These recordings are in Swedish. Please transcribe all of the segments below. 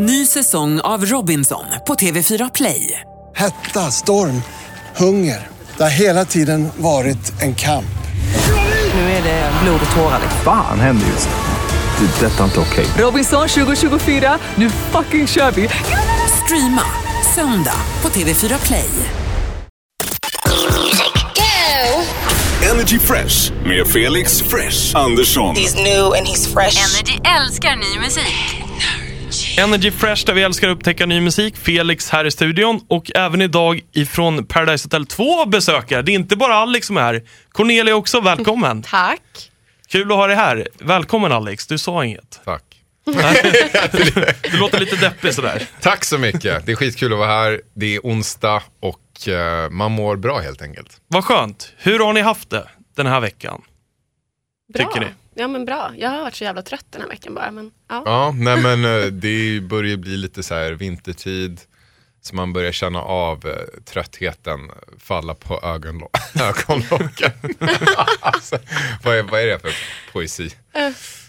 Ny säsong av Robinson på TV4 Play. Hetta, storm, hunger. Det har hela tiden varit en kamp. Nu är det blod och tårar. Fan händer just nu. Det. är Detta är inte okej. Robinson 2024, nu fucking kör vi! Streama söndag på TV4 Play. Energy Fresh med Felix Fresh Andersson. He's new and he's fresh. Energy älskar ny musik. Energy Fresh där vi älskar att upptäcka ny musik. Felix här i studion och även idag ifrån Paradise Hotel 2 besökare. Det är inte bara Alex som är här. Cornelia också, välkommen. Tack. Kul att ha dig här. Välkommen Alex, du sa inget. Tack. Du låter lite deppig sådär. Tack så mycket. Det är skitkul att vara här. Det är onsdag och eh, man mår bra helt enkelt. Vad skönt. Hur har ni haft det den här veckan? Bra. Tycker ni? Ja men bra. Jag har varit så jävla trött den här veckan bara. Men, ja. Ja, nej men eh, det börjar bli lite så här vintertid. Så man börjar känna av eh, tröttheten falla på ögonlo- ögonlocken. alltså, vad, är, vad är det för poesi?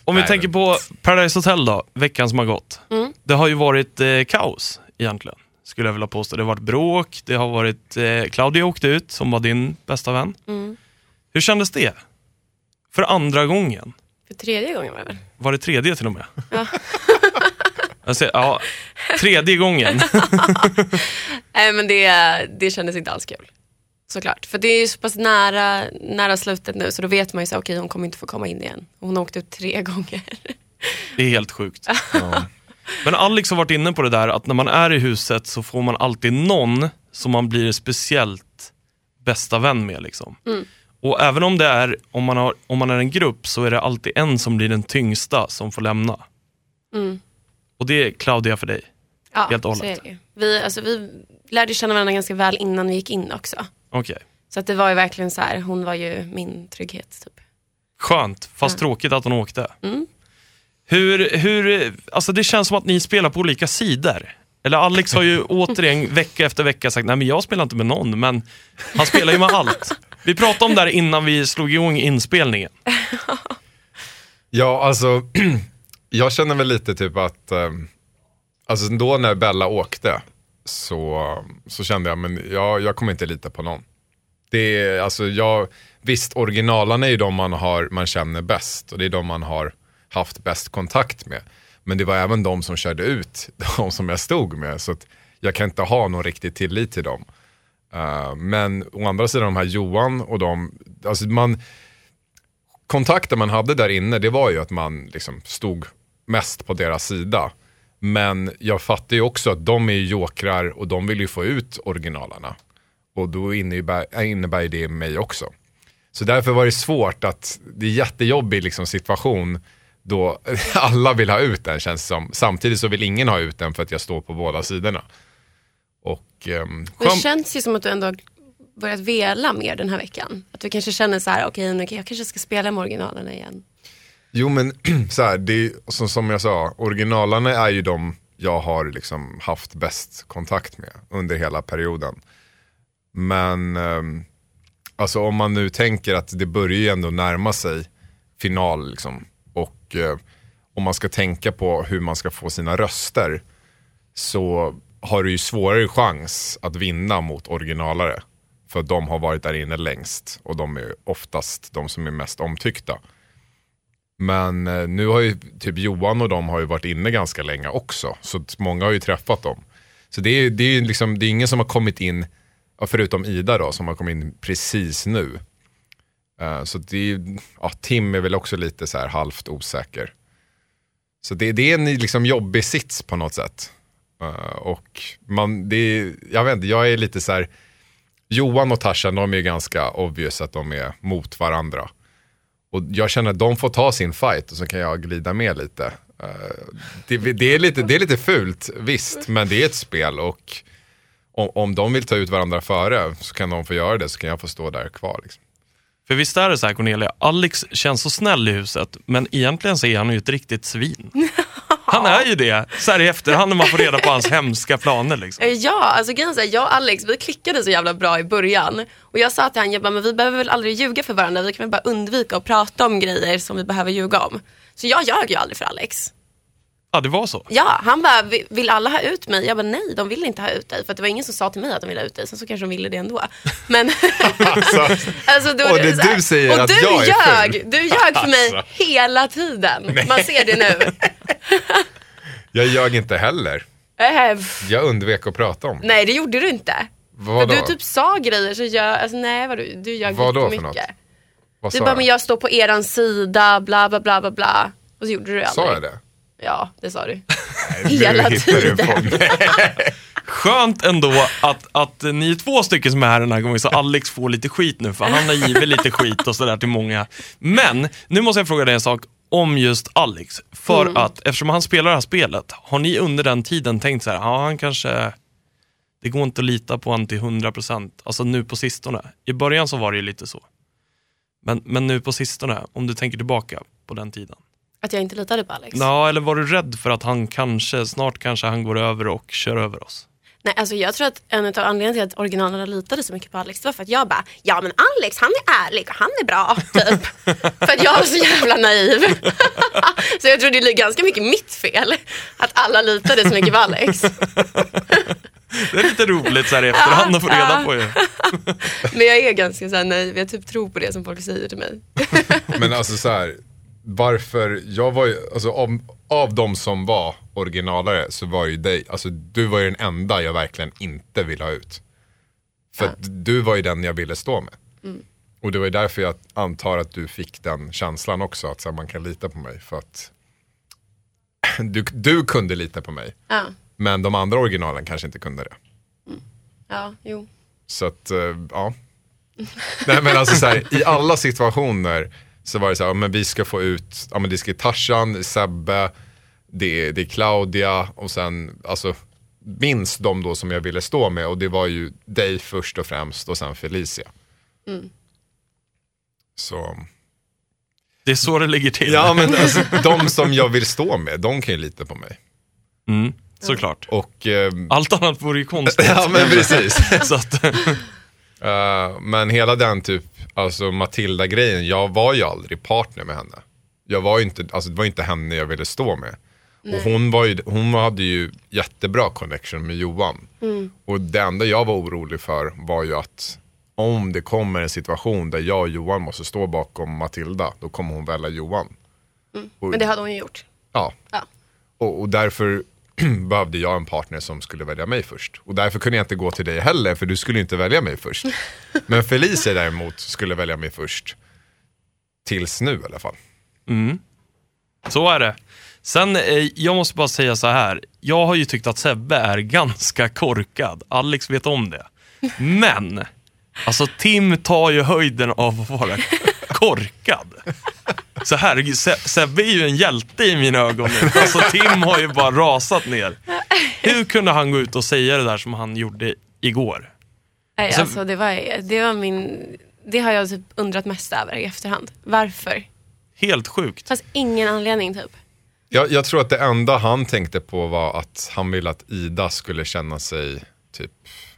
Om vi Nej, tänker men- på Paradise Hotel då, veckan som har gått. Mm. Det har ju varit eh, kaos egentligen, skulle jag vilja påstå. Det har varit bråk, det har varit... Eh, Claudia åkte ut, som var din bästa vän. Mm. Hur kändes det? För andra gången? För tredje gången var det väl? Var det tredje till och med? Ja. Alltså, ja, tredje gången. Nej men det, det kändes inte alls kul. Såklart. För det är ju så pass nära, nära slutet nu så då vet man ju så okej hon kommer inte få komma in igen. Hon har åkt ut tre gånger. Det är helt sjukt. Men Alex har varit inne på det där att när man är i huset så får man alltid någon som man blir speciellt bästa vän med. Liksom. Och även om det är, om man, har, om man är en grupp så är det alltid en som blir den tyngsta som får lämna. Mm. Och det är Claudia för dig. Ja, Helt och hållet. Vi, alltså, vi lärde känna varandra ganska väl innan vi gick in också. Okej. Så att det var ju verkligen så här, hon var ju min trygghet. Typ. Skönt, fast Ja. tråkigt att hon åkte. Mm. Hur, hur, alltså det känns som att ni spelar på olika sidor. Eller Alex har ju återigen vecka efter vecka sagt, nej men jag spelar inte med någon, men han spelar ju med allt. Vi pratade om det här innan vi slog igång inspelningen. Ja, alltså jag känner väl lite typ att, eh, alltså då när Bella åkte så, så kände jag, men jag, jag kommer inte lita på någon. Det är, alltså jag, visst originalarna är ju de man, har, man känner bäst och det är de man har haft bäst kontakt med. Men det var även de som körde ut, de som jag stod med. Så att jag kan inte ha någon riktig tillit till dem. Uh, men å andra sidan de här Johan och de, alltså man, kontakten man hade där inne, det var ju att man liksom stod mest på deras sida. Men jag fattar ju också att de är ju jokrar och de vill ju få ut originalarna. Och då innebär, innebär det mig också. Så därför var det svårt att, det är jättejobbig liksom situation då alla vill ha ut den känns det som. Samtidigt så vill ingen ha ut den för att jag står på båda sidorna. Och, ehm, Det känns ju som att du ändå har börjat vela mer den här veckan. Att du kanske känner så här, okej nu- jag kanske ska spela med originalerna igen. Jo men så här, det är, som, som jag sa, originalarna är ju de jag har liksom haft bäst kontakt med under hela perioden. Men ehm, alltså om man nu tänker att det börjar ju ändå närma sig final liksom. Och eh, om man ska tänka på hur man ska få sina röster så har du ju svårare chans att vinna mot originalare. För de har varit där inne längst och de är oftast de som är mest omtyckta. Men eh, nu har ju typ Johan och de har ju varit inne ganska länge också. Så många har ju träffat dem. Så det är, det är, ju liksom, det är ingen som har kommit in, förutom Ida då, som har kommit in precis nu. Eh, så det är, ja, Tim är väl också lite så här halvt osäker. Så det, det är en liksom jobbig sits på något sätt. Eh, och man, det är, jag vet inte, jag är lite så här, Johan och Tarzan de är ju ganska obvious att de är mot varandra. Och jag känner att de får ta sin fight och så kan jag glida med lite. Eh, det, det, är lite det är lite fult, visst, men det är ett spel och om, om de vill ta ut varandra före så kan de få göra det så kan jag få stå där kvar. Liksom. För visst är det så här Cornelia, Alex känns så snäll i huset, men egentligen så är han ju ett riktigt svin. Han är ju det, så här i efterhand när man får reda på hans hemska planer. Liksom. Eh, Ja, alltså grejen är jag och Alex vi klickade så jävla bra i början. Och jag sa till honom, jag bara, men vi behöver väl aldrig ljuga för varandra, vi kan väl bara undvika att prata om grejer som vi behöver ljuga om. Så jag ljög ju aldrig för Alex. Ja, det var så. Ja, han bara, "Vi- vill alla ha ut mig? Jag bara, nej, de vill inte ha ut dig. För att det var ingen som sa till mig att de ville ha ut dig. Sen så kanske de ville det ändå. Men, Alltså, alltså, då, Och det så här- du säger och att du jag är ljög, ful. Du ljög för mig Alltså. hela tiden. Man ser det nu. jag ljög inte heller. Äh, Jag undvek att prata om. nej, det gjorde du inte. Vad För du typ sa grejer så jag, alltså nej vad du, du ljög Vad då för jättemycket. något? Vad Du sa bara, jag? men jag står på eran sida, bla bla bla bla bla. Och så gjorde du det aldrig. Sa jag det? Ja, det sa du. Nu Hela du tiden. på- Skönt ändå att, att ni är två stycken som är här den här gången, så Alex får lite skit nu, för han har givit lite skit och sådär till många. Men, nu måste jag fråga dig en sak om just Alex. För Mm. att, eftersom han spelar det här spelet, har ni under den tiden tänkt så här, ja han kanske, det går inte att lita på honom till 100%, alltså nu på sistone. I början så var det ju lite så. Men, men nu på sistone, om du tänker tillbaka på den tiden. Att jag inte litade på Alex. Ja, eller var du rädd för att han kanske, snart kanske han går över och kör över oss? Nej, alltså jag tror att en av anledningarna till att originalerna litade så mycket på Alex det var för att jag bara, ja men Alex han är ärlig och han är bra, typ. för att jag var så jävla naiv. så jag tror det är ganska mycket mitt fel att alla litade så mycket på Alex. Det är lite roligt så här i efterhand att få reda på ju. Men jag är ganska så här naiv, jag typ tror på det som folk säger till mig. Men alltså så här, varför, jag var ju, alltså av, av de som var originalare så var ju dig, alltså du var ju den enda jag verkligen inte ville ha ut. För att du var ju den jag ville stå med. Och det var ju därför jag antar att du fick den känslan också, att så här, man kan lita på mig. För att du, du kunde lita på mig, Ja, men de andra originalen kanske inte kunde det. ja, jo. Så att, eh, ja. Nej men alltså så här, i alla situationer så var det så här, ja, men vi ska få ut, ja men det ska Tarzan, Sebbe, det är, det är Claudia och sen, alltså minst de då som jag ville stå med och det var ju dig först och främst och sen Felicia. Så, Det är så det ligger till. ja men alltså de som jag vill stå med, de kan ju lita på mig. Mm, såklart. Och, eh, Allt annat vore ju konstigt. ja men precis. Så att, Eh, men hela den typ, alltså Matilda-grejen, jag var ju aldrig partner med henne. Jag var ju inte, alltså det var inte henne jag ville stå med. Och hon, var ju, hon hade ju jättebra connection med Johan. Och det enda jag var orolig för var ju att om det kommer en situation där jag och Johan måste stå bakom Matilda, då kommer hon välja Johan. Och, Men det hade hon ju gjort. ja. Ja. Och, och därför behövde jag en partner som skulle välja mig först. Och därför kunde jag inte gå till dig heller, för du skulle inte välja mig först. Men Felicia däremot skulle välja mig först. Tills nu i alla fall. så är det. Sen, eh, jag måste bara säga så här. Jag har ju tyckt att Sebbe är ganska korkad. Alex vet om det. Men, alltså Tim tar ju höjden av att vara korkad. Så herregud, Se- Sebbe är ju en hjälte i mina ögon nu. Alltså Tim har ju bara rasat ner. Hur kunde han gå ut och säga det där som han gjorde igår? Nej, Sen- alltså det var, det var min, det har jag typ undrat mest över i efterhand. Varför? Helt sjukt. Fast ingen anledning typ. Jag, jag tror att det enda han tänkte på var att han ville att Ida skulle känna sig typ,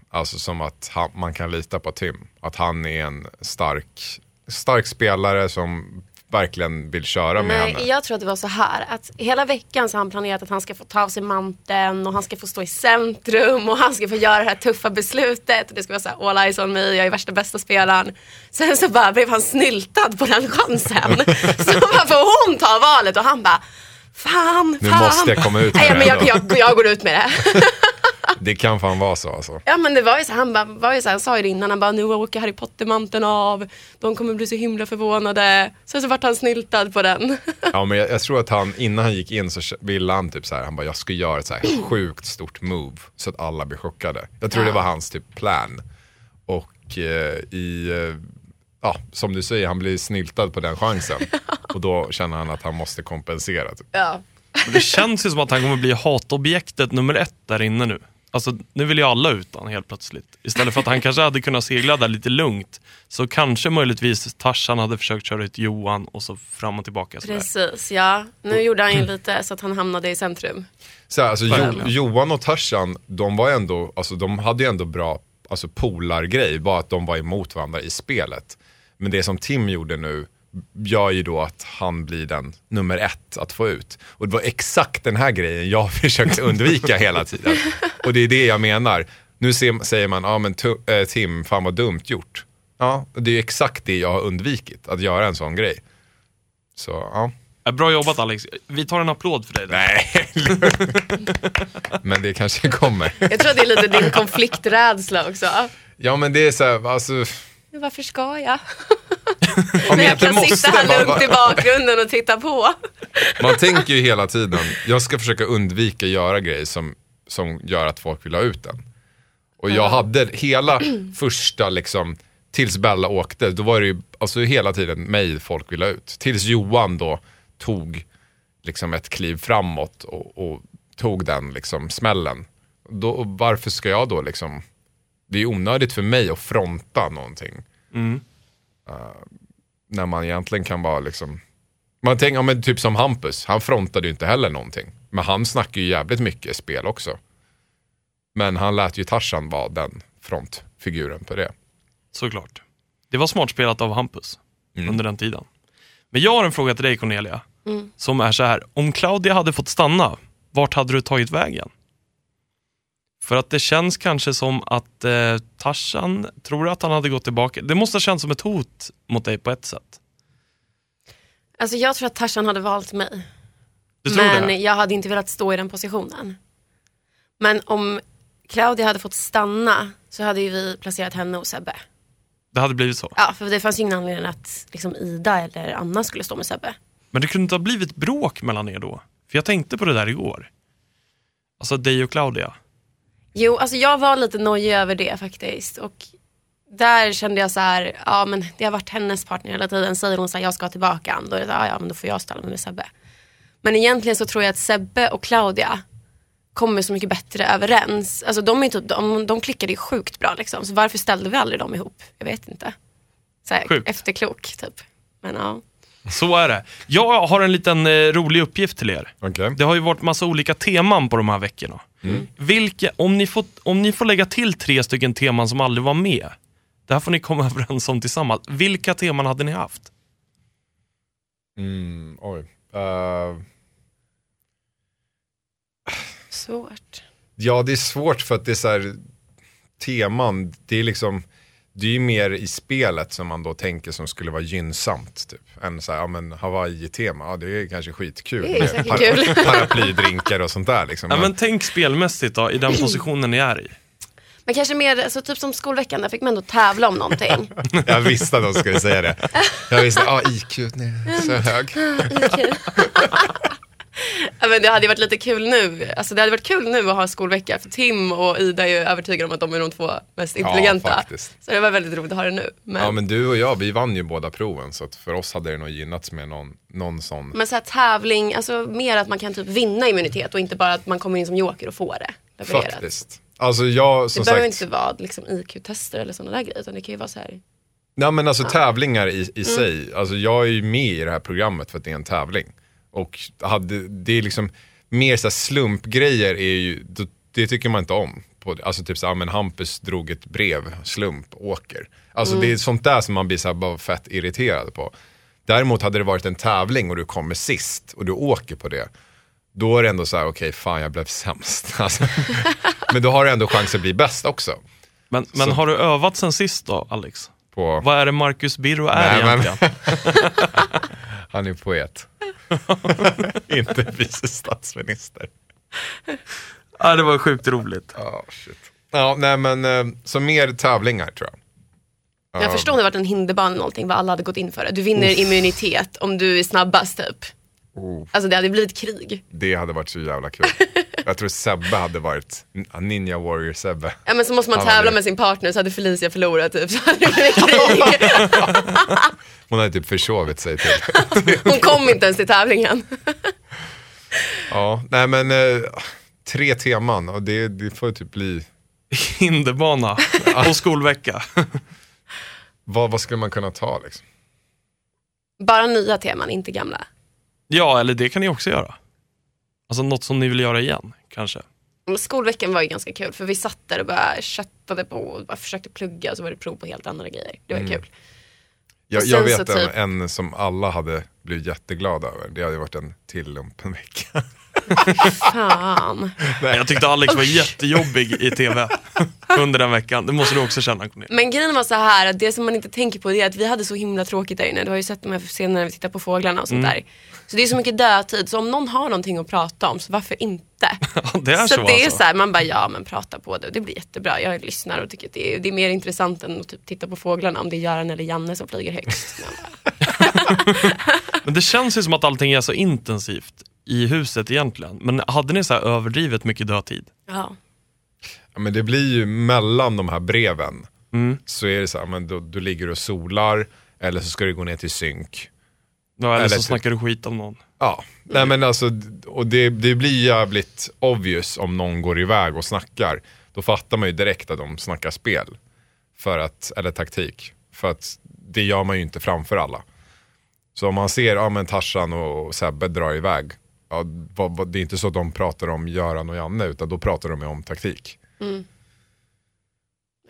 alltså som att han, man kan lita på Tim. Att han är en stark, stark spelare som verkligen vill köra med Nej, henne. jag tror att det var så här att hela veckan så har han planerat att han ska få ta av sig manteln och han ska få stå i centrum och han ska få göra det här tuffa beslutet. Och det ska vara så här, all eyes on me, jag är värsta bästa spelaren. Sen så bara blev han snyltad på den chansen. så bara får hon ta valet och han bara, fan, Nu fan. måste jag komma ut med Nej, det men jag, jag, jag går ut med det. Det kan fan vara så alltså. Ja men det var ju så, han, bara, var ju så, han sa ju det innan, han bara nu åker Harry Potter-manteln av, de kommer bli så himla förvånade. Sen så vart han snyltad på den. Ja men jag, jag tror att han, innan han gick in så ville han typ så här, han bara jag ska göra ett så här sjukt stort move så att alla blir chockade. Jag tror det var hans typ plan. Och eh, i, eh, ja som du säger, han blir snyltad på den chansen. Och då känner han att han måste kompensera. Typ. ja. Men Det känns ju som att han kommer bli hatobjektet nummer ett där inne nu. Alltså, nu vill ju alla ut han helt plötsligt. Istället för att han kanske hade kunnat segla där lite lugnt, så kanske möjligtvis Tarzan hade försökt köra ut Johan och så fram och tillbaka. Sådär. Precis, ja. Nu gjorde han ju lite så att han hamnade i centrum. Så här, alltså, jo. Johan och Tarzan, de var ändå, alltså de hade ju ändå bra alltså, polargrej, bara att de var emot varandra i spelet. Men det som Tim gjorde nu, gör ju då att han blir den nummer ett att få ut. Och det var exakt den här grejen jag försökte undvika hela tiden. Och det är det jag menar. Nu ser, säger man, ja men tu- eh, Tim, fan vad dumt gjort. Ja, det är exakt det jag har undvikit, att göra en sån grej. Så, ja. Bra jobbat Alex. Vi tar en applåd för dig. där. Nej, men det kanske kommer. Jag tror att det är lite din konflikträdsla också. Ja men det är så här, alltså, Men Varför ska jag? om När jag kan sitta här lugnt i va- bakgrunden och titta på. Man tänker ju hela tiden, jag ska försöka undvika göra grejer som, som gör att folk vill ha ut den. Och jag hade hela första liksom, tills Bella åkte, då var det ju alltså, hela tiden mig folk ville ha ut. Tills Johan då tog liksom, ett kliv framåt och, och tog den liksom, smällen. Då, varför ska jag då liksom, det är onödigt för mig att fronta någonting. Uh, när man egentligen kan vara liksom man tänker, ja, men typ som Hampus, han frontade ju inte heller någonting. Men han snackar ju jävligt mycket spel också. Men han lät ju Tarzan vara den frontfiguren på det. Såklart. Det var smart spelat av Hampus Mm. under den tiden. Men jag har en fråga till dig Cornelia. Som är så här, om Claudia hade fått stanna, vart hade du tagit vägen? För att det känns kanske som att eh, Tarzan, tror att han hade gått tillbaka? Det måste ha känts som ett hot mot dig på ett sätt. Alltså jag tror att Tarzan hade valt mig. Du tror men det? jag hade inte velat stå i den positionen. Men om Claudia hade fått stanna så hade ju vi placerat henne och Sebbe. Det hade blivit så. Ja, för det fanns ju ingen anledning att liksom, Ida eller Anna skulle stå med Sebbe. Men det kunde inte ha blivit bråk mellan er då? För jag tänkte på det där igår. Alltså dig och Claudia. Jo, alltså jag var lite nojig över det faktiskt. Och där kände jag så här, ja men det har varit hennes partner hela tiden. Säger hon så här, jag ska tillbaka. Då är det så här, ja men då får jag ställa mig med Sebbe. Men egentligen så tror jag att Sebbe och Claudia kommer så mycket bättre överens. Alltså de, är typ, de, de klickade ju sjukt bra liksom. Så varför ställde vi aldrig dem ihop? Jag vet inte. Så här, Sjukt. efterklok typ. Men ja. Så är det. Jag har en liten eh, rolig uppgift till er. Okej. Det har ju varit massa olika teman på de här veckorna. Vilka, om, ni får, om ni får lägga till tre stycken teman som aldrig var med, det här får ni komma överens om tillsammans. Vilka teman hade ni haft? Mm, oj. Eh, Svårt. ja, det är svårt för att det är så här, teman, det är liksom, det är ju mer i spelet som man då tänker som skulle vara gynnsamt. Typ. Än så här, ja men Hawaii-tema, ja, det är kanske skitkul. Det är med säkert kul. paraplydrinkar och sånt där. Liksom. Ja, Men- men tänk spelmässigt då, i den positionen ni är i. Men kanske mer, alltså, typ som skolveckan, där fick man ändå tävla om någonting. Jag visste att de skulle säga det. Jag visste, ja IQ, nej, så hög. Okej. ja, men det hade varit lite kul nu. Alltså, det hade varit kul nu att ha skolvecka. För Tim och Ida är ju övertygade om att de är de två mest intelligenta. faktiskt. så det var väldigt roligt att ha det nu. Men, Ja men... men du och jag, vi vann ju båda proven så för oss hade det nog gynnats med någon, någon sån. så här tävling, alltså mer att man kan typ vinna immunitet och inte bara att man kommer in som joker och får det levererat. Faktiskt. Alltså jag Det som behöver sagt, inte vara liksom, IQ-tester eller sådana där grejer. Utan det kan ju vara så här. nej men alltså tävlingar i, Mm. i sig, alltså jag är ju med i det här programmet för att det är en tävling. Och hade, det är liksom, mer så här slumpgrejer är ju, det, tycker man inte om. På, alltså typ såhär, men Hampus drog ett brev, slump, åker. Alltså Mm. det är sånt där som man blir så här bara fett irriterad på. Däremot hade det varit en tävling och du kommer sist och du åker på det. Då är det ändå så här, okej fan jag blev sämst. Alltså, men då har du ändå chans att bli bäst också. Men, men Så- har du övat sen sist då, Alex? På, Vad är det Marcus Birro är Nej, men- egentligen? Han är poet. Inte vice statsminister. Ja, det var sjukt roligt. Ja, shit. Ja, nej men eh, så mer tävlingar tror jag. Jag förstår om det varit en hinderbana någonting, vad alla hade gått in för det. Du vinner immunitet om du är snabbast typ. Oh, Alltså det hade blivit krig. det hade varit så jävla kul. Jag tror Sebbe hade varit Ninja Warrior Sebbe. Ja men så måste man Han tävla hade- med sin partner så hade Felicia förlorat typ. Så hade det blivit krig. Hon hade typ försovit sig till. Hon kom inte ens till tävlingen. Ja, nej men eh, tre teman och det, det får typ bli, Hinderbana och skolvecka. vad, vad skulle man kunna ta liksom? Bara nya teman, inte gamla. Ja, eller det kan ni också göra. Alltså något som ni vill göra igen, kanske. Skolveckan var ju ganska kul för vi satt där och bara köttade på och bara försökte plugga och så var det prov på helt andra grejer. Det var kul. Jag, jag vet en, typ- en som alla hade blivit jätteglada över. Det hade varit en till lumpenvecka. Fan. Jag tyckte Alex var jättejobbig i tv under den veckan. Det måste du också känna Cornelia. Men grejen var så här, att det som man inte tänker på det är att vi hade så himla tråkigt där inne. Du har ju sett de här scenerna när vi tittar på fåglarna och sånt där. Så det är så mycket dödtid, så om någon har någonting att prata om, så varför inte? Det är så så, det är alltså. så här, man bara ja men prata på det och det blir jättebra. Jag lyssnar och tycker att det är, det är mer intressant än att typ titta på fåglarna om det är Göran eller Janne som flyger högst. Men det känns ju som att allting är så intensivt i huset egentligen. Men hade ni så här överdrivet mycket dödtid? ja. Ja, men det blir ju mellan de här breven. Mm. Så är det så här, men då, du ligger och solar eller så ska du gå ner till synk. Ja, eller Eller så typ- snackar du skit om någon. Ja, nej men alltså, och det, det blir jävligt obvious om någon går iväg och snackar. Då fattar man ju direkt att de snackar spel. För att, eller taktik. För att det gör man ju inte framför alla. Så om man ser, ja men Tarzan och Sebbe drar iväg. Ja, det är inte så att de pratar om Göran och Janne utan då pratar de om taktik.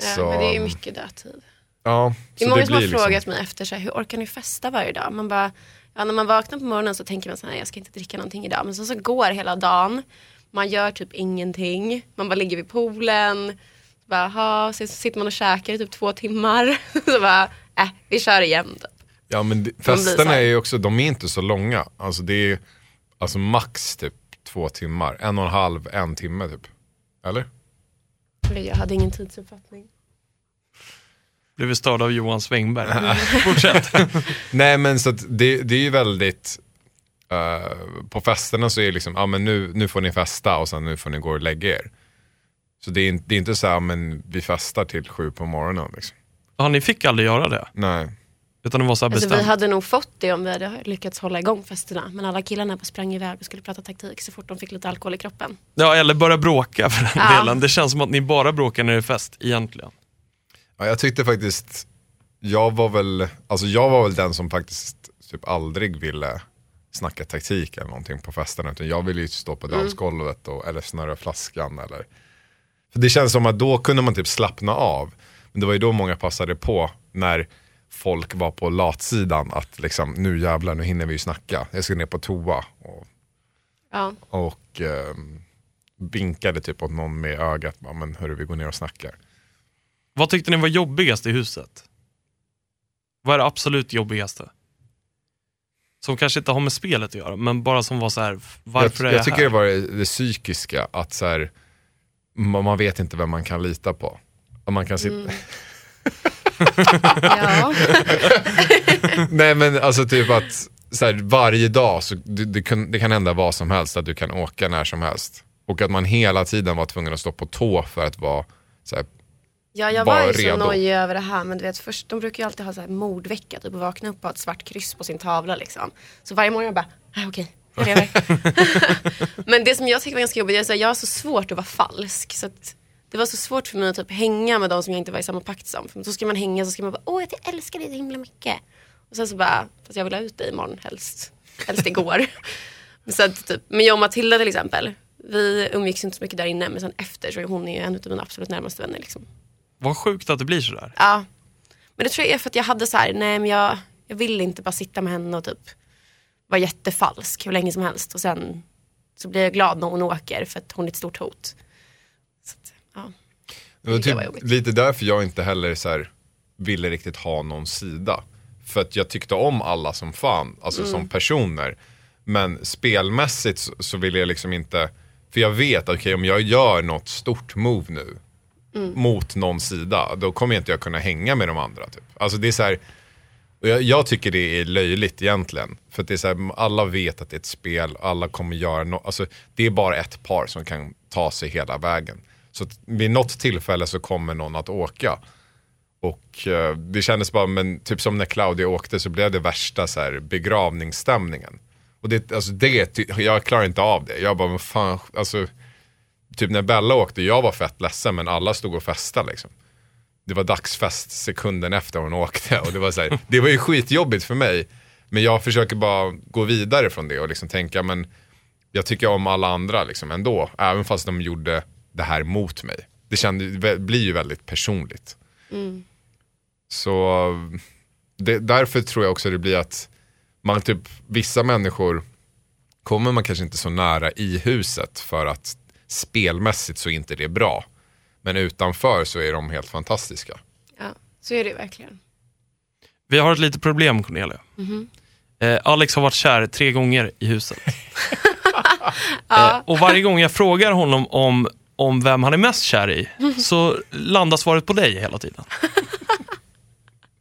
Ja, Så- men det är ju mycket dödtid. Ja, Det är många som har liksom- frågat mig efter så här, hur orkar ni festa varje dag? Man bara, ja, när man vaknar på morgonen så tänker man så här, jag ska inte dricka någonting idag. Men så, så går hela dagen, man gör typ ingenting, man bara ligger vid poolen, så bara, aha, så sitter man och käkar i typ två timmar. så bara, äh, vi kör igen. Typ. Ja men det, festerna är ju också, de är inte så långa. Alltså det är alltså max typ två timmar. En och en halv, en timme typ. Eller? Jag hade ingen tidsuppfattning. Blev vi störda av Johan Svängberg. Fortsätt. Nej men så att det, det är ju väldigt, eh, på festerna så är det liksom, ja men nu, nu får ni festa och sen nu får ni gå och lägga er. Så det är, inte- det är inte så här, men vi festar till sju på morgonen liksom. Ja, ni fick aldrig göra det. Nej. Utan det var så här Alltså, bestämt. vi hade nog fått det om vi hade lyckats hålla igång festerna. Men alla killarna bara sprang iväg och skulle prata taktik så fort de fick lite alkohol i kroppen. Ja, eller börja bråka för den Ja. delen. Det känns som att ni bara bråkar när det är fest, egentligen. Ja, jag tyckte faktiskt, jag var väl, alltså jag var väl den som faktiskt typ aldrig ville snacka taktik eller någonting på festerna. Utan jag ville ju stå på dansgolvet och, eller snurra flaskan. Eller. För det känns som att då kunde man typ slappna av. Men det var ju då många passade på när folk var på latsidan. Att liksom, nu jävlar, nu hinner vi ju snacka. Jag ska ner på toa. Och, Ja. och eh, vinkade typ åt någon med ögat. Bara, men hörru, vi går ner och snackar. Vad tyckte ni var jobbigast i huset? Vad är det absolut jobbigaste? Som kanske inte har med spelet att göra, men bara som var så här, varför jag, är jag jag tycker här? det var det, det psykiska, att så här, man, man vet inte vem man kan lita på. Och man kan sitta... Mm. ja. Nej men alltså typ att så här, varje dag, så det, det, kan, det kan hända vad som helst, att du kan åka när som helst. Och att man hela tiden var tvungen att stå på tå för att vara så här, Ja, jag Bara var ju så redo. nojig över det här. Men du vet, först, de brukar ju alltid ha så här mordvecka, typ och vakna upp och ha ett svart kryss på sin tavla liksom. Så varje morgon jag bara, ah, okej, jag lever. men det som jag tycker var ganska jobbigt, är att jag har så svårt att vara falsk. Så att det var så svårt för mig att typ hänga med de som jag inte var i samma pakt som. För så ska man hänga så ska man bara, åh jag älskar dig så himla mycket. Och sen så bara, fast jag vill ha ut dig imorgon helst. Helst igår. så att, typ, men jag och Matilda till exempel, vi umgicks inte så mycket där inne men sen efter så är hon ju en av mina absolut närmaste vänner. Liksom. Vad sjukt att det blir sådär. Ja. Men det tror jag är för att jag hade så här, nej men jag, jag vill inte bara sitta med henne och typ vara jättefalsk hur länge som helst och sen så blir jag glad när hon åker för att hon är ett stort hot. Ja. Det var tycker jag var typ lite därför jag inte heller så här, ville riktigt ha någon sida. För att jag tyckte om alla som fan, alltså Mm. som personer. Men spelmässigt så, så vill jag liksom inte, för jag vet att okej, om jag gör något stort move nu Mm. mot någon sida, då kommer jag inte jag kunna hänga med de andra. Typ. Alltså det är så här, och jag, jag tycker det är löjligt egentligen. För det är så här, alla vet att det är ett spel, alla kommer göra något. Alltså, det är bara ett par som kan ta sig hela vägen. Så att vid något tillfälle så kommer någon att åka. Och eh, det kändes bara, men typ som när Claudia åkte så blev det värsta så här, begravningsstämningen. Och det, alltså det, jag klarar inte av det. Jag bara, men fan, alltså. Typ när Bella åkte, jag var fett ledsen men alla stod och festade liksom. Det var dagsfest sekunden efter hon åkte och det var så här, det var ju skitjobbigt för mig. Men jag försöker bara gå vidare från det och liksom tänka, men jag tycker om alla andra liksom ändå. Även fast de gjorde det här mot mig. Det kände, det blir ju väldigt personligt. Så det, därför tror jag också det blir att man typ, vissa människor kommer man kanske inte så nära i huset för att spelmässigt så är inte det bra. Men utanför så är de helt fantastiska. Ja, så är det verkligen. Vi har ett litet problem Cornelia. Eh, Alex har varit kär tre gånger i huset. eh, och varje gång jag frågar honom om, om vem han är mest kär i, så landar svaret på dig hela tiden.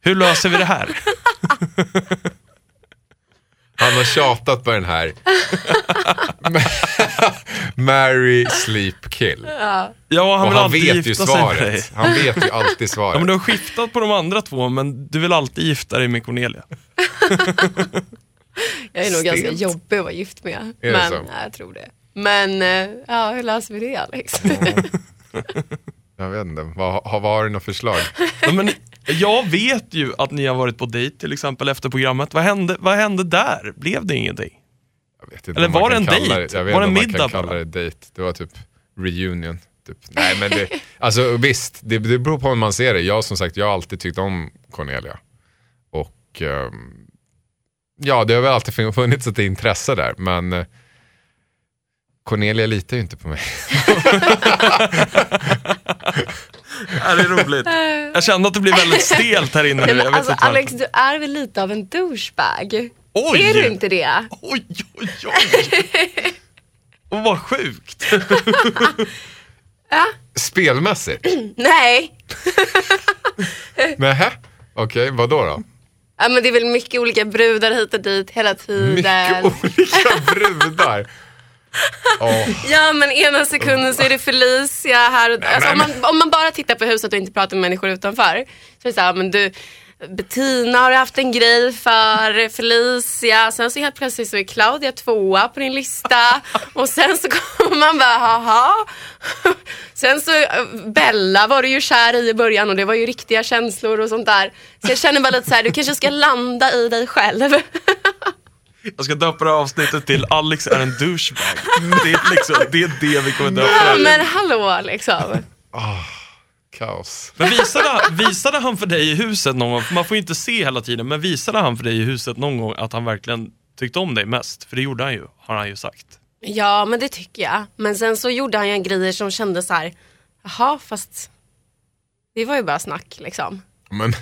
Hur löser vi det här? Han har tjatat på den här. Marry, sleep, kill. Ja, han Och han alltid vet ju svaret. Han vet ju alltid Ja, men svaret. du har skiftat på de andra två, men du vill alltid gifta dig med Cornelia. Jag är nog ganska Stelt. jobbig att vara gift med. Är det men så? ja, jag tror det. Men eh, ja, hur löser vi det Alex? Jag vet inte, vad, har, vad har du något förslag? Men jag vet ju att ni har varit på dejt till exempel efter programmet. Vad hände, vad hände där? Blev det ingenting? Jag vet inte Eller var det en dejt? Jag vet Var det inte om en man kan middag kalla det dejt. Det var typ reunion. Typ. Nej men det, alltså visst, det, det beror på hur man ser det. Jag som sagt, jag har alltid tyckt om Cornelia. Och ehm, ja, det har väl alltid funnits ett intresse där. Men eh, Cornelia litar ju inte på mig. Ja, det är roligt. Jag kände att det blev väldigt stelt här inne nu. Nej, men Jag vet alltså, inte. Alex, du är väl lite av en douchebag? Oj! Är du inte det? Oj, oj, oj. Och vad sjukt. Spelmässigt? Nej. Nähä? Okej, vad då då? Ja, men det är väl mycket olika brudar hit och dit hela tiden. Mycket olika brudar. Åh, Ja men ena sekunden så är det Felicia här och. Alltså, om, man, om man bara tittar på huset och inte pratar med människor utanför. Så är det så här, men du, Bettina har haft en grej för, Felicia. Sen så helt plötsligt så är Claudia tvåa på din lista. Och sen så kommer man bara, haha. Sen så, eh, Bella var du ju kär i i början och det var ju riktiga känslor och sånt där. Så jag känner bara lite så här, du kanske ska landa i dig själv. Jag ska döpa det här avsnittet till Alex är en douchebag. Det är, liksom, det, är det vi kommer döpa det Ja till. men hallå liksom. kaos. Men visade, visade han för dig i huset någon gång, man får ju inte se hela tiden, men visade han för dig i huset någon gång att han verkligen tyckte om dig mest? För det gjorde han ju, har han ju sagt. Ja, men det tycker jag. Men sen så gjorde han ju grejer som kändes så här, jaha, fast det var ju bara snack liksom. Men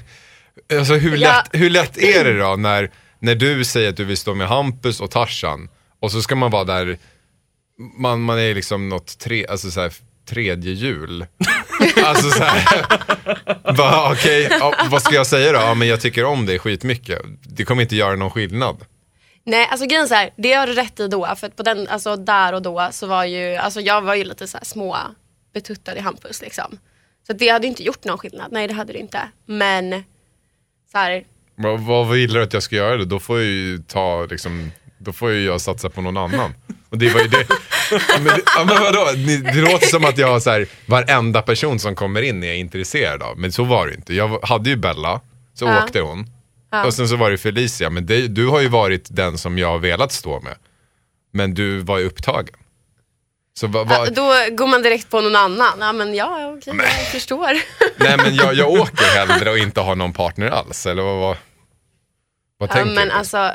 alltså, hur, Ja. lätt, hur lätt är det då när, när du säger att du vill stå med Hampus och Tarzan och så ska man vara där, man, man är liksom något tre, alltså så här, tredje jul. alltså så här, bara, okej, ja, vad ska jag säga då? Ja, men jag tycker om dig skitmycket. Det kommer inte göra någon skillnad. Nej, alltså grejen så här, det har du rätt i då. För på den, alltså där och då så var ju, alltså jag var ju lite så här små betuttad i Hampus liksom. Så det hade inte gjort någon skillnad, nej det hade det inte. Men så här, Vad, vad vill du att jag ska göra då? Då får jag ju ta liksom, då får ju jag satsa på någon annan. Och det var ju det. Ja, men, det- ja, men vadå? Ni- Det låter som att jag så här, varenda person som kommer in är jag intresserad av. Men så var det inte. Jag hade ju Bella, så Ja. åkte hon. Och sen så var det Felicia, men det, du har ju varit den som jag har velat stå med. Men du var ju upptagen. Så vad, vad, då går man direkt på någon annan. Ja men ja, okej, jag förstår. nej men jag, jag åker hellre och inte har någon partner alls. Eller vad, vad, vad ja, tänker men du? alltså,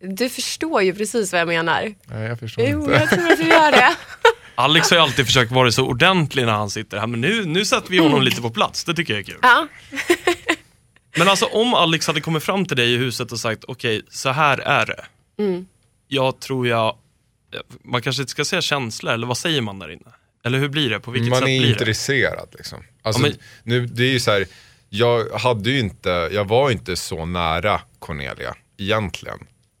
du förstår ju precis vad jag menar. Nej, jag förstår Jo, inte. jag tror att du gör det. Alex har ju alltid försökt vara så ordentlig när han sitter här, men nu, nu sätter vi honom lite på plats. Det tycker jag är kul. Ja. Men alltså om Alex hade kommit fram till dig i huset och sagt okej, så här är det. Jag tror jag, man kanske inte ska säga känsla, eller vad säger man där inne? Eller hur blir det? På vilket Man sätt är blir det? intresserad liksom. Alltså, Ja, men- nu, det är ju så här, jag hade ju inte, jag var inte så nära Cornelia egentligen.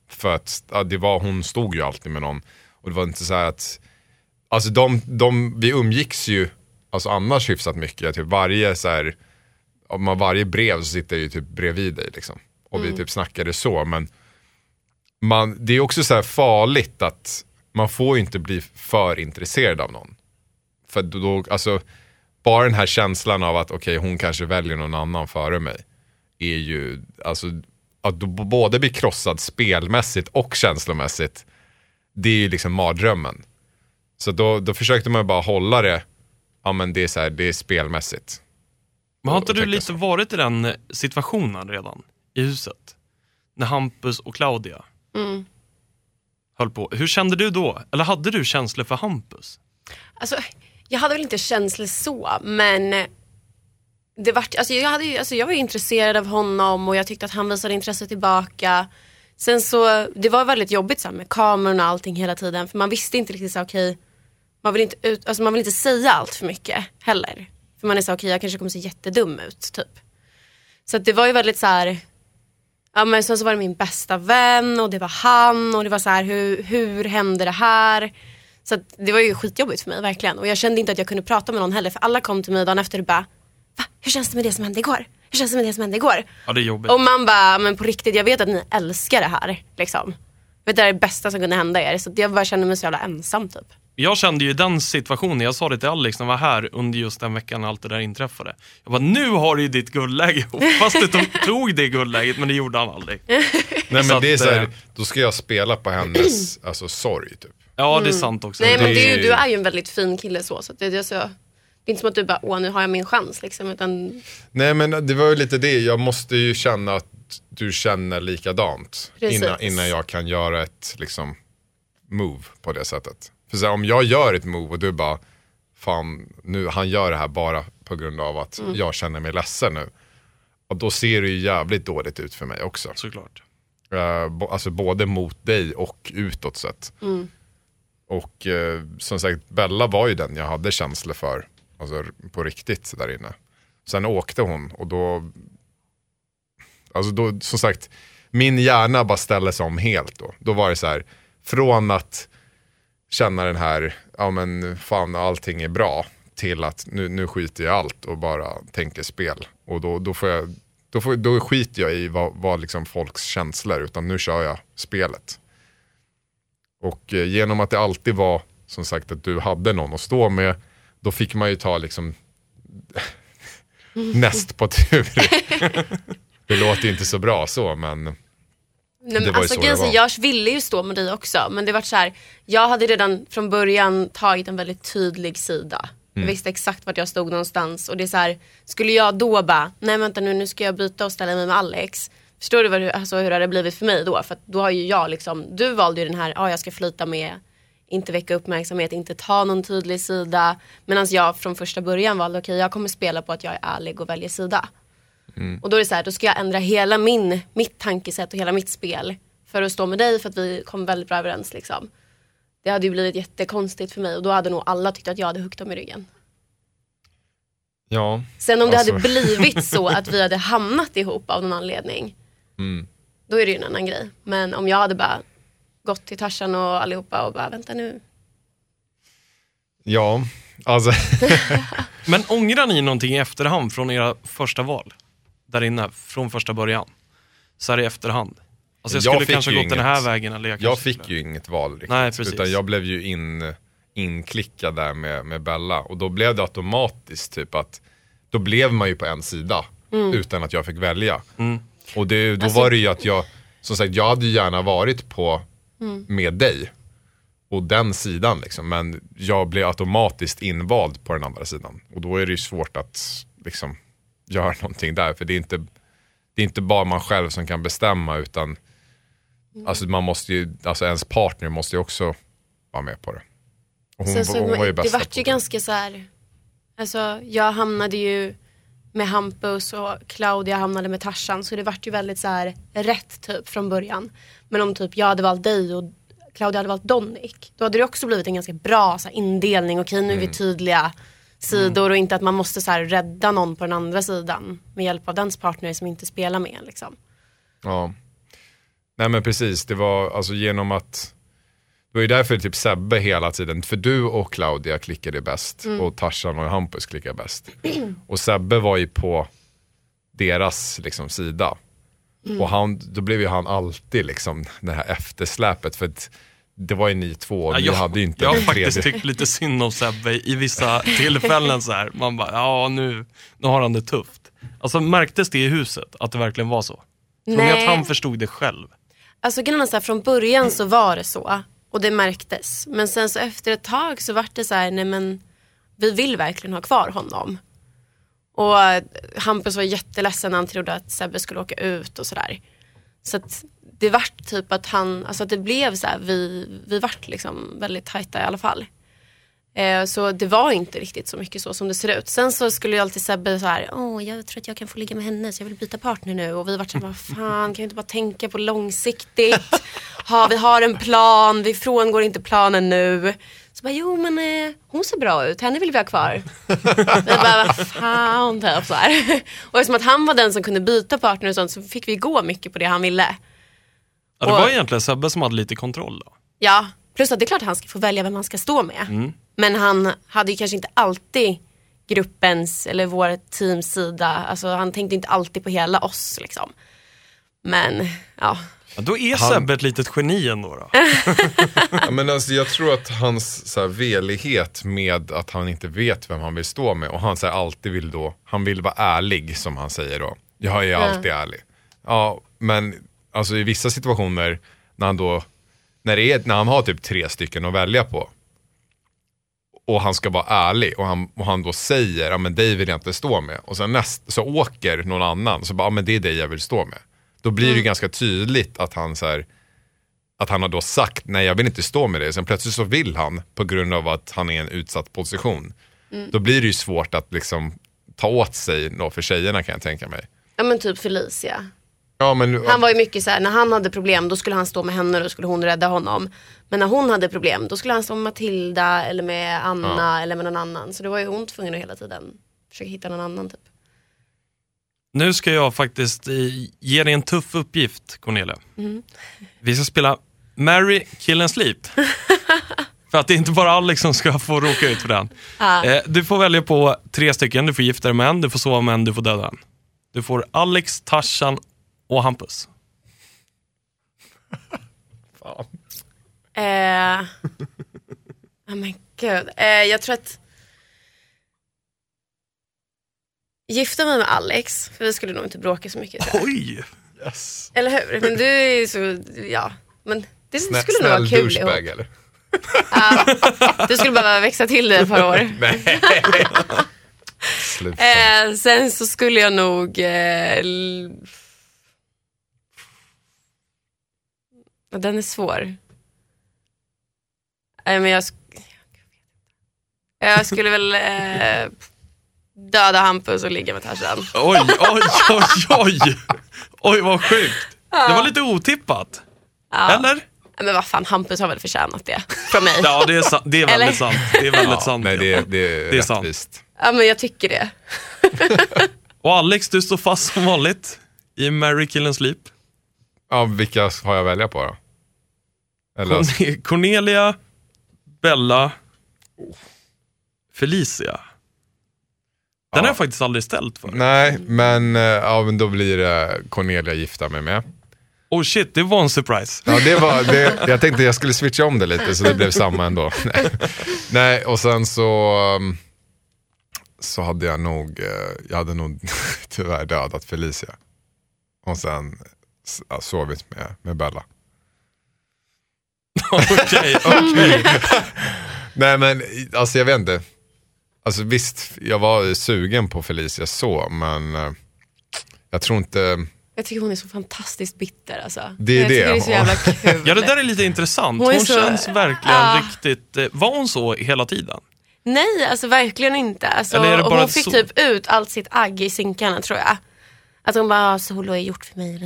För att ja, det var, hon stod ju alltid med någon. Och det var inte så här att, alltså de, de, vi umgicks ju alltså annars hyfsat mycket. Typ varje så här, man varje brev så sitter jag ju typ bredvid dig liksom. Och vi typ snackade så. Men man, det är också så här farligt att man får ju inte bli för intresserad av någon. För då, alltså, bara den här känslan av att okej, hon kanske väljer någon annan före mig. Är ju, alltså, att du både bli krossad spelmässigt och känslomässigt. Det är ju liksom mardrömmen. Så då, då försökte man bara hålla det, ja men det är så här, det är spelmässigt. Men har inte du lite så. varit i den situationen redan? i huset. När Hampus och Claudia Mm. höll på. Hur kände du då? Eller hade du känslor för Hampus? Alltså, jag hade väl inte känslor så, men det var, alltså jag, hade, alltså jag var intresserad av honom och jag tyckte att han visade intresse tillbaka. Sen så, det var väldigt jobbigt så här, med kameran och allting hela tiden för man visste inte riktigt så här, man, vill inte ut, alltså man vill inte säga allt för mycket heller. För man är så okej jag kanske kommer se jättedum ut typ. Så att det var ju väldigt så här. Ja men sen så var det min bästa vän och det var han och det var så här hur, hur hände det här? Så att det var ju skitjobbigt för mig verkligen och jag kände inte att jag kunde prata med någon heller för alla kom till mig dagen efter och bara Va? Hur känns det med det som hände igår? Hur känns det med det som hände igår? Ja, det är jobbigt. Och man bara, men på riktigt jag vet att ni älskar det här liksom. Jag vet det är det bästa som kunde hända er så jag bara kände mig så jävla ensam typ. Jag kände ju den situationen, jag sa det till Alex när jag var här under just den veckan när allt det där inträffade. Jag bara, nu har du ju ditt guldläge. Fast du tog, tog det guldläget, men det gjorde han aldrig. Nej men Så det är att, så här, eh, då ska jag spela på hennes alltså, sorg typ. Ja, det är sant också. Nej men det är ju, du är ju en väldigt fin kille så. så att det, är så, det är inte som att du bara, åh nu har jag min chans liksom. Utan, Nej men det var ju lite det, jag måste ju känna att du känner likadant. Precis. Innan, innan jag kan göra ett liksom, move på det sättet. För så här, om jag gör ett move och du bara, fan nu, han gör det här bara på grund av att Mm. jag känner mig ledsen nu. Och då ser det ju jävligt dåligt ut för mig också. Såklart. Bo- alltså både mot dig och utåt sett. Och eh, som sagt, Bella var ju den jag hade känslor för. Alltså på riktigt där inne. Sen åkte hon och då, alltså då, som sagt, min hjärna bara ställdes om helt då. Då var det så här, från att känna den här, ja men fan allting är bra, till att nu, nu skiter jag i allt och bara tänker spel. Och då, då får jag då, får, då skiter jag i vad, vad liksom folks känslor, utan nu kör jag spelet. Och eh, genom att det alltid var, som sagt, att du hade någon att stå med, då fick man ju ta liksom näst på tur. det låter inte så bra så, men Nej, men var ju alltså, så det var. jag ville ju stå med dig också men det var så här, jag hade redan från början tagit en väldigt tydlig sida. Mm. Jag visste exakt vart jag stod någonstans och det är så här, skulle jag då bara, nej vänta nu, nu ska jag byta och ställa mig med Alex. Förstår du vad, alltså, hur det hade blivit för mig då? För då har ju jag liksom, du valde ju den här, ja jag ska flyta med, inte väcka uppmärksamhet, inte ta någon tydlig sida. Medan jag från första början valde, okej jag kommer spela på att jag är ärlig och väljer sida. Och då är det så här, då ska jag ändra hela min, mitt tankesätt och hela mitt spel för att stå med dig för att vi kom väldigt bra överens liksom. Det hade ju blivit jättekonstigt för mig och då hade nog alla tyckt att jag hade huggit dem i ryggen. ja. Sen om det Alltså. hade blivit så att vi hade hamnat ihop av någon anledning, då är det ju en annan grej. Men om jag hade bara gått till Tarzan och allihopa och bara, vänta nu. Ja, alltså Men ångrar ni någonting i efterhand från era första val? Där inne, från första början? Så här i efterhand. Alltså jag Jag skulle kanske gått den här inget. vägen eller jag, jag kanske fick skulle- ju inget val riktigt. Nej, precis. utan jag blev ju in, inklickad där med, med Bella. Och då blev det automatiskt typ att, då blev man ju på en sida utan att jag fick välja. Och det, då var det ju att jag, som sagt jag hade ju gärna varit på med dig. Och den sidan liksom. Men jag blev automatiskt invald på den andra sidan. Och då är det ju svårt att liksom göra någonting där. För det är inte, det är inte bara man själv som kan bestämma utan Alltså man måste ju, alltså ens partner måste ju också vara med på det. Och hon, Sen så, hon var ju det bästa vart på ju ganska så här, alltså jag hamnade ju med Hampus och Claudia hamnade med Tarzan så det vart ju väldigt så här rätt typ från början. Men om typ jag hade valt dig och Claudia hade valt Donic, då hade det också blivit en ganska bra så här, indelning. Okej nu är vi tydliga sidor och inte att man måste så här, rädda någon på den andra sidan med hjälp av dens partner som inte spelar med liksom. Ja. Nej men precis, det var alltså genom att det var ju därför typ Sebbe hela tiden, för du och Claudia klickade bäst och Tarzan och Hampus klickade bäst. och Sebbe var ju på deras liksom, sida. Och han, då blev ju han alltid liksom det här eftersläpet för att det var ju ni två och Ja, jag, hade ju inte jag har faktiskt tredje. tyckt lite synd om Sebbe i vissa tillfällen så här. Man bara, ja nu, nu har han det tufft. Alltså märktes det i huset att det verkligen var så? Tror ni att han förstod det själv? Alltså grejen är så här, från början så var det så och det märktes. Men sen så efter ett tag så vart det så här, nej men vi vill verkligen ha kvar honom. Och Hampus var jätteledsen när han trodde att Sebbe skulle åka ut och sådär. Så att det vart typ att han, alltså att det blev så här, vi, vi vart liksom väldigt tajta i alla fall. Eh, så det var inte riktigt så mycket så som det ser ut. Sen så skulle ju alltid Sebbe så här, åh jag tror att jag kan få ligga med henne så jag vill byta partner nu. Och vi vart såhär, vad fan kan vi inte bara tänka på långsiktigt? Ha, vi har en plan, vi frångår inte planen nu. Så bara, jo men eh, hon ser bra ut, henne vill vi ha kvar. vi bara, vad fan typ så här. Och eftersom att han var den som kunde byta partner och sånt så fick vi gå mycket på det han ville. Ja, det Och- var egentligen Sebbe som hade lite kontroll då. Ja, plus att det är klart att han ska få välja vem han ska stå med. Men han hade ju kanske inte alltid gruppens eller vår teams sida. Alltså han tänkte inte alltid på hela oss liksom. Men ja, Ja, då är Han- Sebbe ett litet geni ändå. Då. Ja, men alltså, jag tror att hans så här, velighet med att han inte vet vem han vill stå med och han så här, alltid vill då, han vill vara ärlig som han säger då. Jag är alltid ärlig. Ja, men alltså i vissa situationer när han då, när, det är, när han har typ tre stycken att välja på och han ska vara ärlig och han, och han då säger, ja men dig vill jag inte stå med. Och sen näst, så åker någon annan, så bara, ja men det är dig jag vill stå med. Då blir det ju ganska tydligt att han så här, att han har då sagt nej jag vill inte stå med dig. Sen plötsligt så vill han på grund av att han är i en utsatt position. Då blir det ju svårt att liksom ta åt sig då för tjejerna kan jag tänka mig. ja men typ Felicia. Ja, men, Han var ju mycket så här, när han hade problem då skulle han stå med henne och då skulle hon rädda honom. Men när hon hade problem då skulle han stå med Matilda eller med Anna eller med någon annan. Så det var ju hon tvungen att hela tiden försöka hitta någon annan typ. Nu ska jag faktiskt eh, ge dig en tuff uppgift, Cornelia. Vi ska spela Marry, Kill and Sleep. för att det är inte bara Alex som ska få råka ut för den. Eh, du får välja på tre stycken. Du får gifta dig med en, du får sova med en, du får döda en. Du får Alex, Tarzan och Hampus. Eh, oh men gud. Eh, jag tror att gifta mig med Alex, för vi skulle nog inte bråka så mycket. jag. Oj! Eller hur? Men du är ju så, ja. Men det snä, skulle nog vara snäll kul ihop. douchebag eller? Du skulle behöva växa till det ett par år. Sluta. Eh, sen så skulle jag nog... Eh, l- Ja, den är svår. Nej, men jag, sk- jag skulle väl eh, döda Hampus och ligga med Tarzan. Oj, oj, oj, oj! Oj, vad sjukt. Det var lite otippat. Eller? Nej, Men vad fan, Hampus har väl förtjänat det från mig. Ja, det är, sa- det är väldigt Eller? sant. Det är väldigt sant. Nej, det, är- det är Det är sant. Ja, men jag tycker det. Och Alex, du står fast som vanligt i Mary Kill and Sleep. Ja, vilka har jag att välja på då? Eller, Corne- Cornelia, Bella, Felicia. Den Ja. har jag faktiskt aldrig ställt för. nej, men, eh, ja, men då blir det Cornelia gifta mig med. Oh shit, det var en surprise. Ja, det var, det, jag tänkte jag skulle switcha om det lite så det blev samma ändå. Nej, Nej och sen så, um, så hade jag nog, eh, jag hade nog tyvärr dödat Felicia. Och sen sovit med, med Bella. Okej, okej. Nej men alltså jag vet inte. Alltså visst, jag var sugen på Felicia så, men eh, jag tror inte, Jag tycker hon är så fantastiskt bitter alltså. Det är jag tycker det. det är så jävla kul. Ja, det där är lite intressant. Hon Hon, är så- känns verkligen Ah. riktigt... eh, Var hon så hela tiden? Nej, alltså verkligen inte. Alltså, Eller är det bara hon fick så? typ ut allt sitt agg i synkarna tror jag. Att hon bara, "Ah, solo är gjort för mig.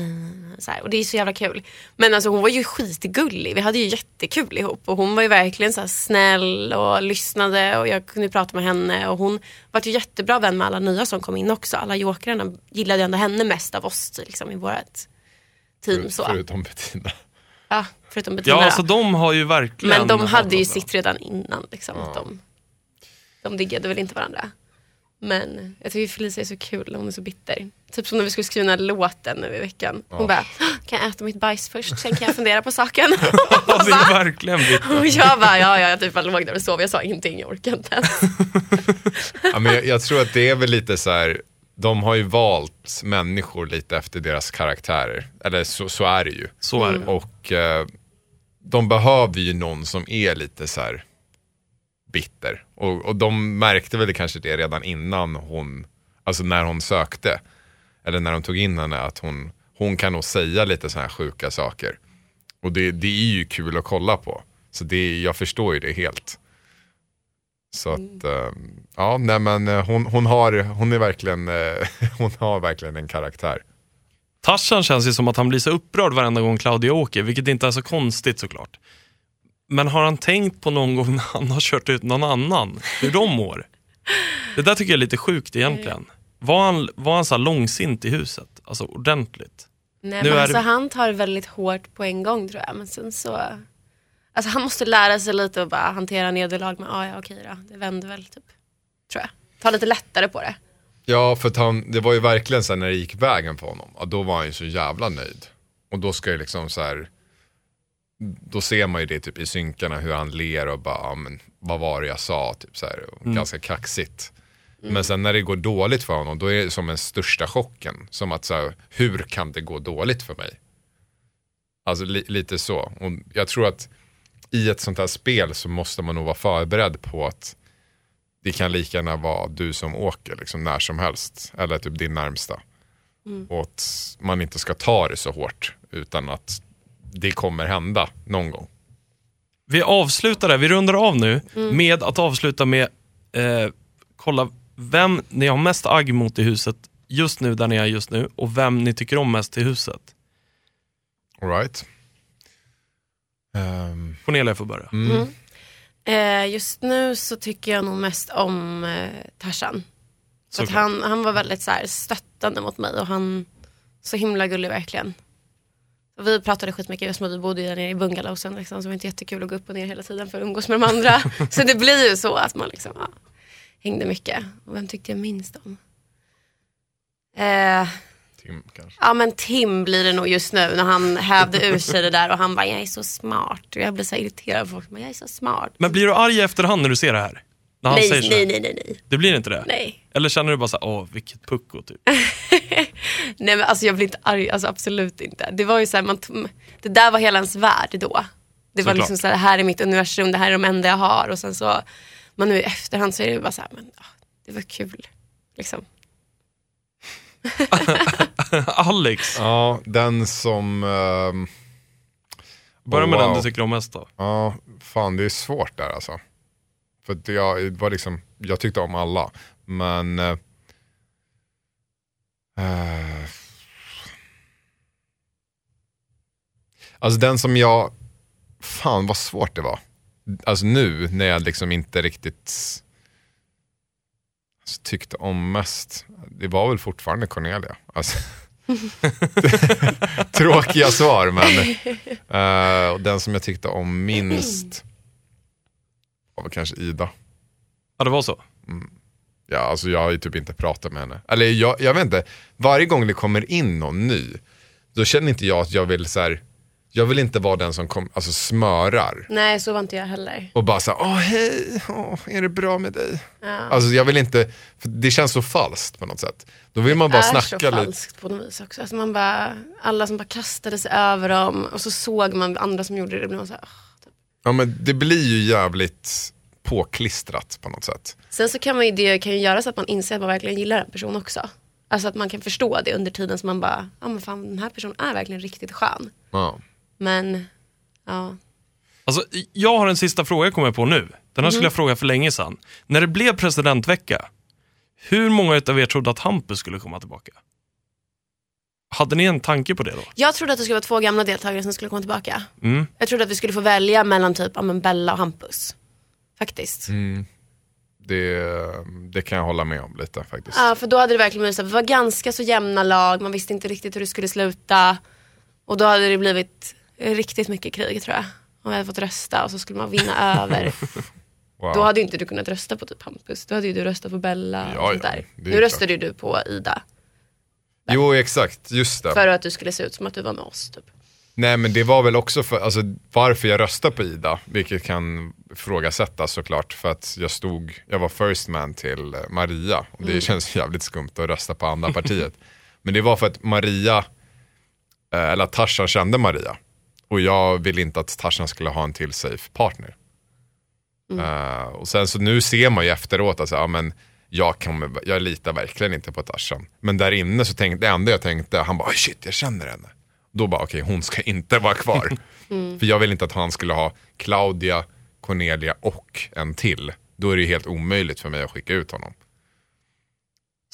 Så här, och det är så jävla kul. Men alltså hon var ju skitgullig. Vi hade ju jättekul ihop. Och hon var ju verkligen så här snäll och lyssnade och jag kunde prata med henne. Och hon var ju jättebra vän med alla nya som kom in också. Alla jokrarna gillade ju ändå henne mest av oss liksom, i vårt team. Så. förutom Bettina. Ja, förutom Bettina Ja, alltså de har ju verkligen... Men de hade ju sitt redan innan. Liksom, att de, de diggade väl inte varandra. Men jag tycker Felicia är så kul, hon är så bitter. Typ som när vi skulle skriva den här låten nu i veckan. Hon bara, kan jag äta mitt bajs först, sen kan jag fundera på saken. Det är verkligen bitter. och jag bara, ja, ja, jag typ bara låg där och sov, jag sa ingenting, jag orkar inte ens. Ja, men jag, jag tror att det är väl lite så här, de har ju valt människor lite efter deras karaktärer. Eller så, så är det ju. Så är det. Och eh, de behöver ju någon som är lite så här bitter. Och, och de märkte väl kanske det redan innan hon Alltså när hon sökte, eller när de tog in henne, att hon, hon kan nog säga lite sådana här sjuka saker. Och det, det är ju kul att kolla på. Så det, jag förstår ju det helt. Så att, eh, ja nej men eh, hon, hon, har, hon är verkligen, eh, hon har verkligen en karaktär. Tarzan känns ju som att han blir så upprörd varenda gång Claudia åker, vilket inte är så konstigt såklart. Men har han tänkt på någon gång när han har kört ut någon annan, hur de mår? Det där tycker jag är lite sjukt egentligen. Var han, var han så här långsint i huset? Alltså ordentligt? Nej Nu men är alltså det- han tar väldigt hårt på en gång tror jag. Men sen så, alltså han måste lära sig lite och bara hantera nederlag med, ah, ja okej då, det vänder väl typ. Tror jag. Ta lite lättare på det. Ja, för att han, det var ju verkligen så här när det gick vägen för honom, ja, då var han ju så jävla nöjd. Och då ska ju liksom så här, då ser man ju det typ i synkarna hur han ler och bara, ja, men vad var det jag sa, typ så här, och ganska kaxigt. Men sen när det går dåligt för honom, då är det som den största chocken. Som att så här, hur kan det gå dåligt för mig? Alltså li, lite så. Och jag tror att i ett sånt här spel så måste man nog vara förberedd på att det kan lika gärna vara du som åker liksom när som helst. Eller typ din närmsta. Och att man inte ska ta det så hårt utan att det kommer hända någon gång. Vi avslutar där, vi rundar av nu med att avsluta med eh, kolla vem ni har mest agg mot i huset just nu där ni är just nu och vem ni tycker om mest i huset. All right. Ehm, Cornelia får börja. Eh, just nu så tycker jag nog mest om eh, Tarzan. För han, han var väldigt så här, stöttande mot mig och han, så himla gullig verkligen. Vi pratade skitmycket med vi bodde där nere i bungalowsen liksom, så det var inte jättekul att gå upp och ner hela tiden för att umgås med de andra. så det blir ju så att man liksom, ja, hängde mycket. Och vem tyckte jag minst om? Eh, Tim kanske. Ja men Tim blir det nog just nu när han hävde ur sig det där och han bara jag är så smart. Och jag blir så irriterad på folk, men jag är så smart. Men blir du arg i efterhand när du ser det här? När han nej, säger så nej, nej, nej, nej, Det blir inte det? nej. Eller känner du bara så här, åh vilket pucko typ? Nej men alltså jag blir inte arg, alltså absolut inte. Det var ju så här, man, det där var hela ens värld då. Det var Såklart. liksom så här, här är mitt universum, det här är de enda jag har. Och sen så, men nu i efterhand så är det bara så här, men det var kul. Liksom. Alex, Ja, den som... ehm, börja med wow. den du tycker om mest då. Ja, fan det är svårt där alltså. För att jag, var liksom, jag tyckte om alla. Men... eh, eh, alltså den som jag... Fan vad svårt det var. Alltså nu när jag liksom inte riktigt alltså, tyckte om mest. Det var väl fortfarande Cornelia. Alltså, tråkiga svar men eh, och den som jag tyckte om minst var kanske Ida. Ja det var så. Ja, alltså jag har ju typ inte pratat med henne. Eller jag, jag vet inte, varje gång det kommer in någon ny, då känner inte jag att jag vill så här. jag vill inte vara den som kom, alltså smörar. Nej så var inte jag heller. Och bara såhär, åh hej, åh, är det bra med dig? Ja. Alltså jag vill inte, för det känns så falskt på något sätt. Då vill man bara är så snacka lite. falskt på något vis också. Alltså man bara, alla som bara kastade sig över dem och så såg man andra som gjorde det, det blev man så här, "Åh." Ja men det blir ju jävligt påklistrat på något sätt. Sen så kan man ju, det kan ju göra så att man inser att man verkligen gillar en person också. Alltså att man kan förstå det under tiden som man bara, ja men fan den här personen är verkligen riktigt skön. Ja. Men, ja. Alltså, jag har en sista fråga jag kommer på nu. Den här skulle jag fråga för länge sedan. När det blev presidentvecka, hur många av er trodde att Hampus skulle komma tillbaka? Hade ni en tanke på det då? Jag trodde att det skulle vara två gamla deltagare som skulle komma tillbaka. Mm. Jag trodde att vi skulle få välja mellan typ, ja men Bella och Hampus. Faktiskt. Det, det kan jag hålla med om lite faktiskt. Ja, för då hade det verkligen blivit så här, vi var ganska så jämna lag, man visste inte riktigt hur det skulle sluta. Och då hade det blivit riktigt mycket krig tror jag. Om vi hade fått rösta och så skulle man vinna över. Wow. Då hade ju inte du kunnat rösta på typ Hampus, då hade ju du röstat på Bella Ja, och sånt ja, där. det är Nu klart. röstade ju du på Ida. Jo exakt, just det. För att du skulle se ut som att du var med oss typ. Nej men det var väl också för, alltså varför jag röstade på Ida, vilket kan ifrågasättas såklart för att jag stod, jag var first man till eh, Maria och det känns jävligt skumt att rösta på andra partiet. Men det var för att Maria, eh, eller att Tarzan kände Maria och jag ville inte att Tarzan skulle ha en till safe partner. Eh, och sen så nu ser man ju efteråt, alltså, ja, men jag, kan, jag litar verkligen inte på Tarzan. Men där inne så tänkte, det enda jag tänkte, han bara, "Oj, shit jag känner henne. Då bara, okej hon ska inte vara kvar. För jag vill inte att han skulle ha Claudia, Cornelia och en till. Då är det helt omöjligt för mig att skicka ut honom.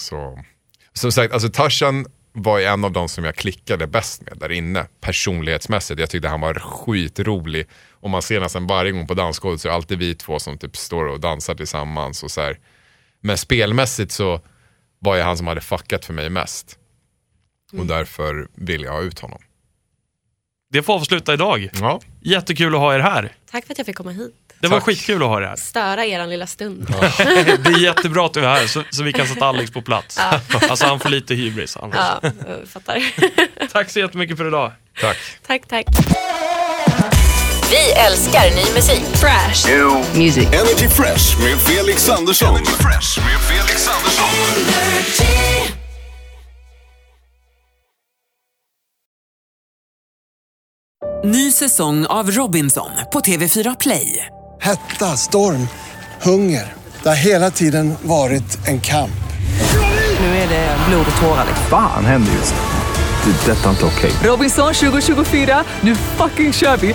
Så, som sagt, alltså Tarzan var en av de som jag klickade bäst med där inne, personlighetsmässigt. Jag tyckte han var skitrolig. Och man ser nästan varje gång på dansgolvet så är det alltid vi två som typ står och dansar tillsammans. Och så här. Men spelmässigt så var ju han som hade fuckat för mig mest. Och därför vill jag ha ut honom. Det får avsluta idag. Ja, Jättekul att ha er här. Tack för att jag fick komma hit. Det var Tack. skitkul att ha er här. Störa er lilla stund. Det är jättebra att du är här så, så vi kan sätta Alex på plats. Alltså han får lite hybris annars. Ja, jag fattar. Tack så jättemycket för idag. tack. tack, tack. Vi älskar ny musik. Fresh. Music. Energy Fresh med Felix Andersson. Energy Fresh med Felix Andersson. Ny säsong av Robinson på TV4 Play. Hetta, storm, hunger. Det har hela tiden varit en kamp. Nu är det blod och tårar. liksom. Fan händer just nu. Det. är Detta är inte okej. Robinson 2024, nu fucking kör vi!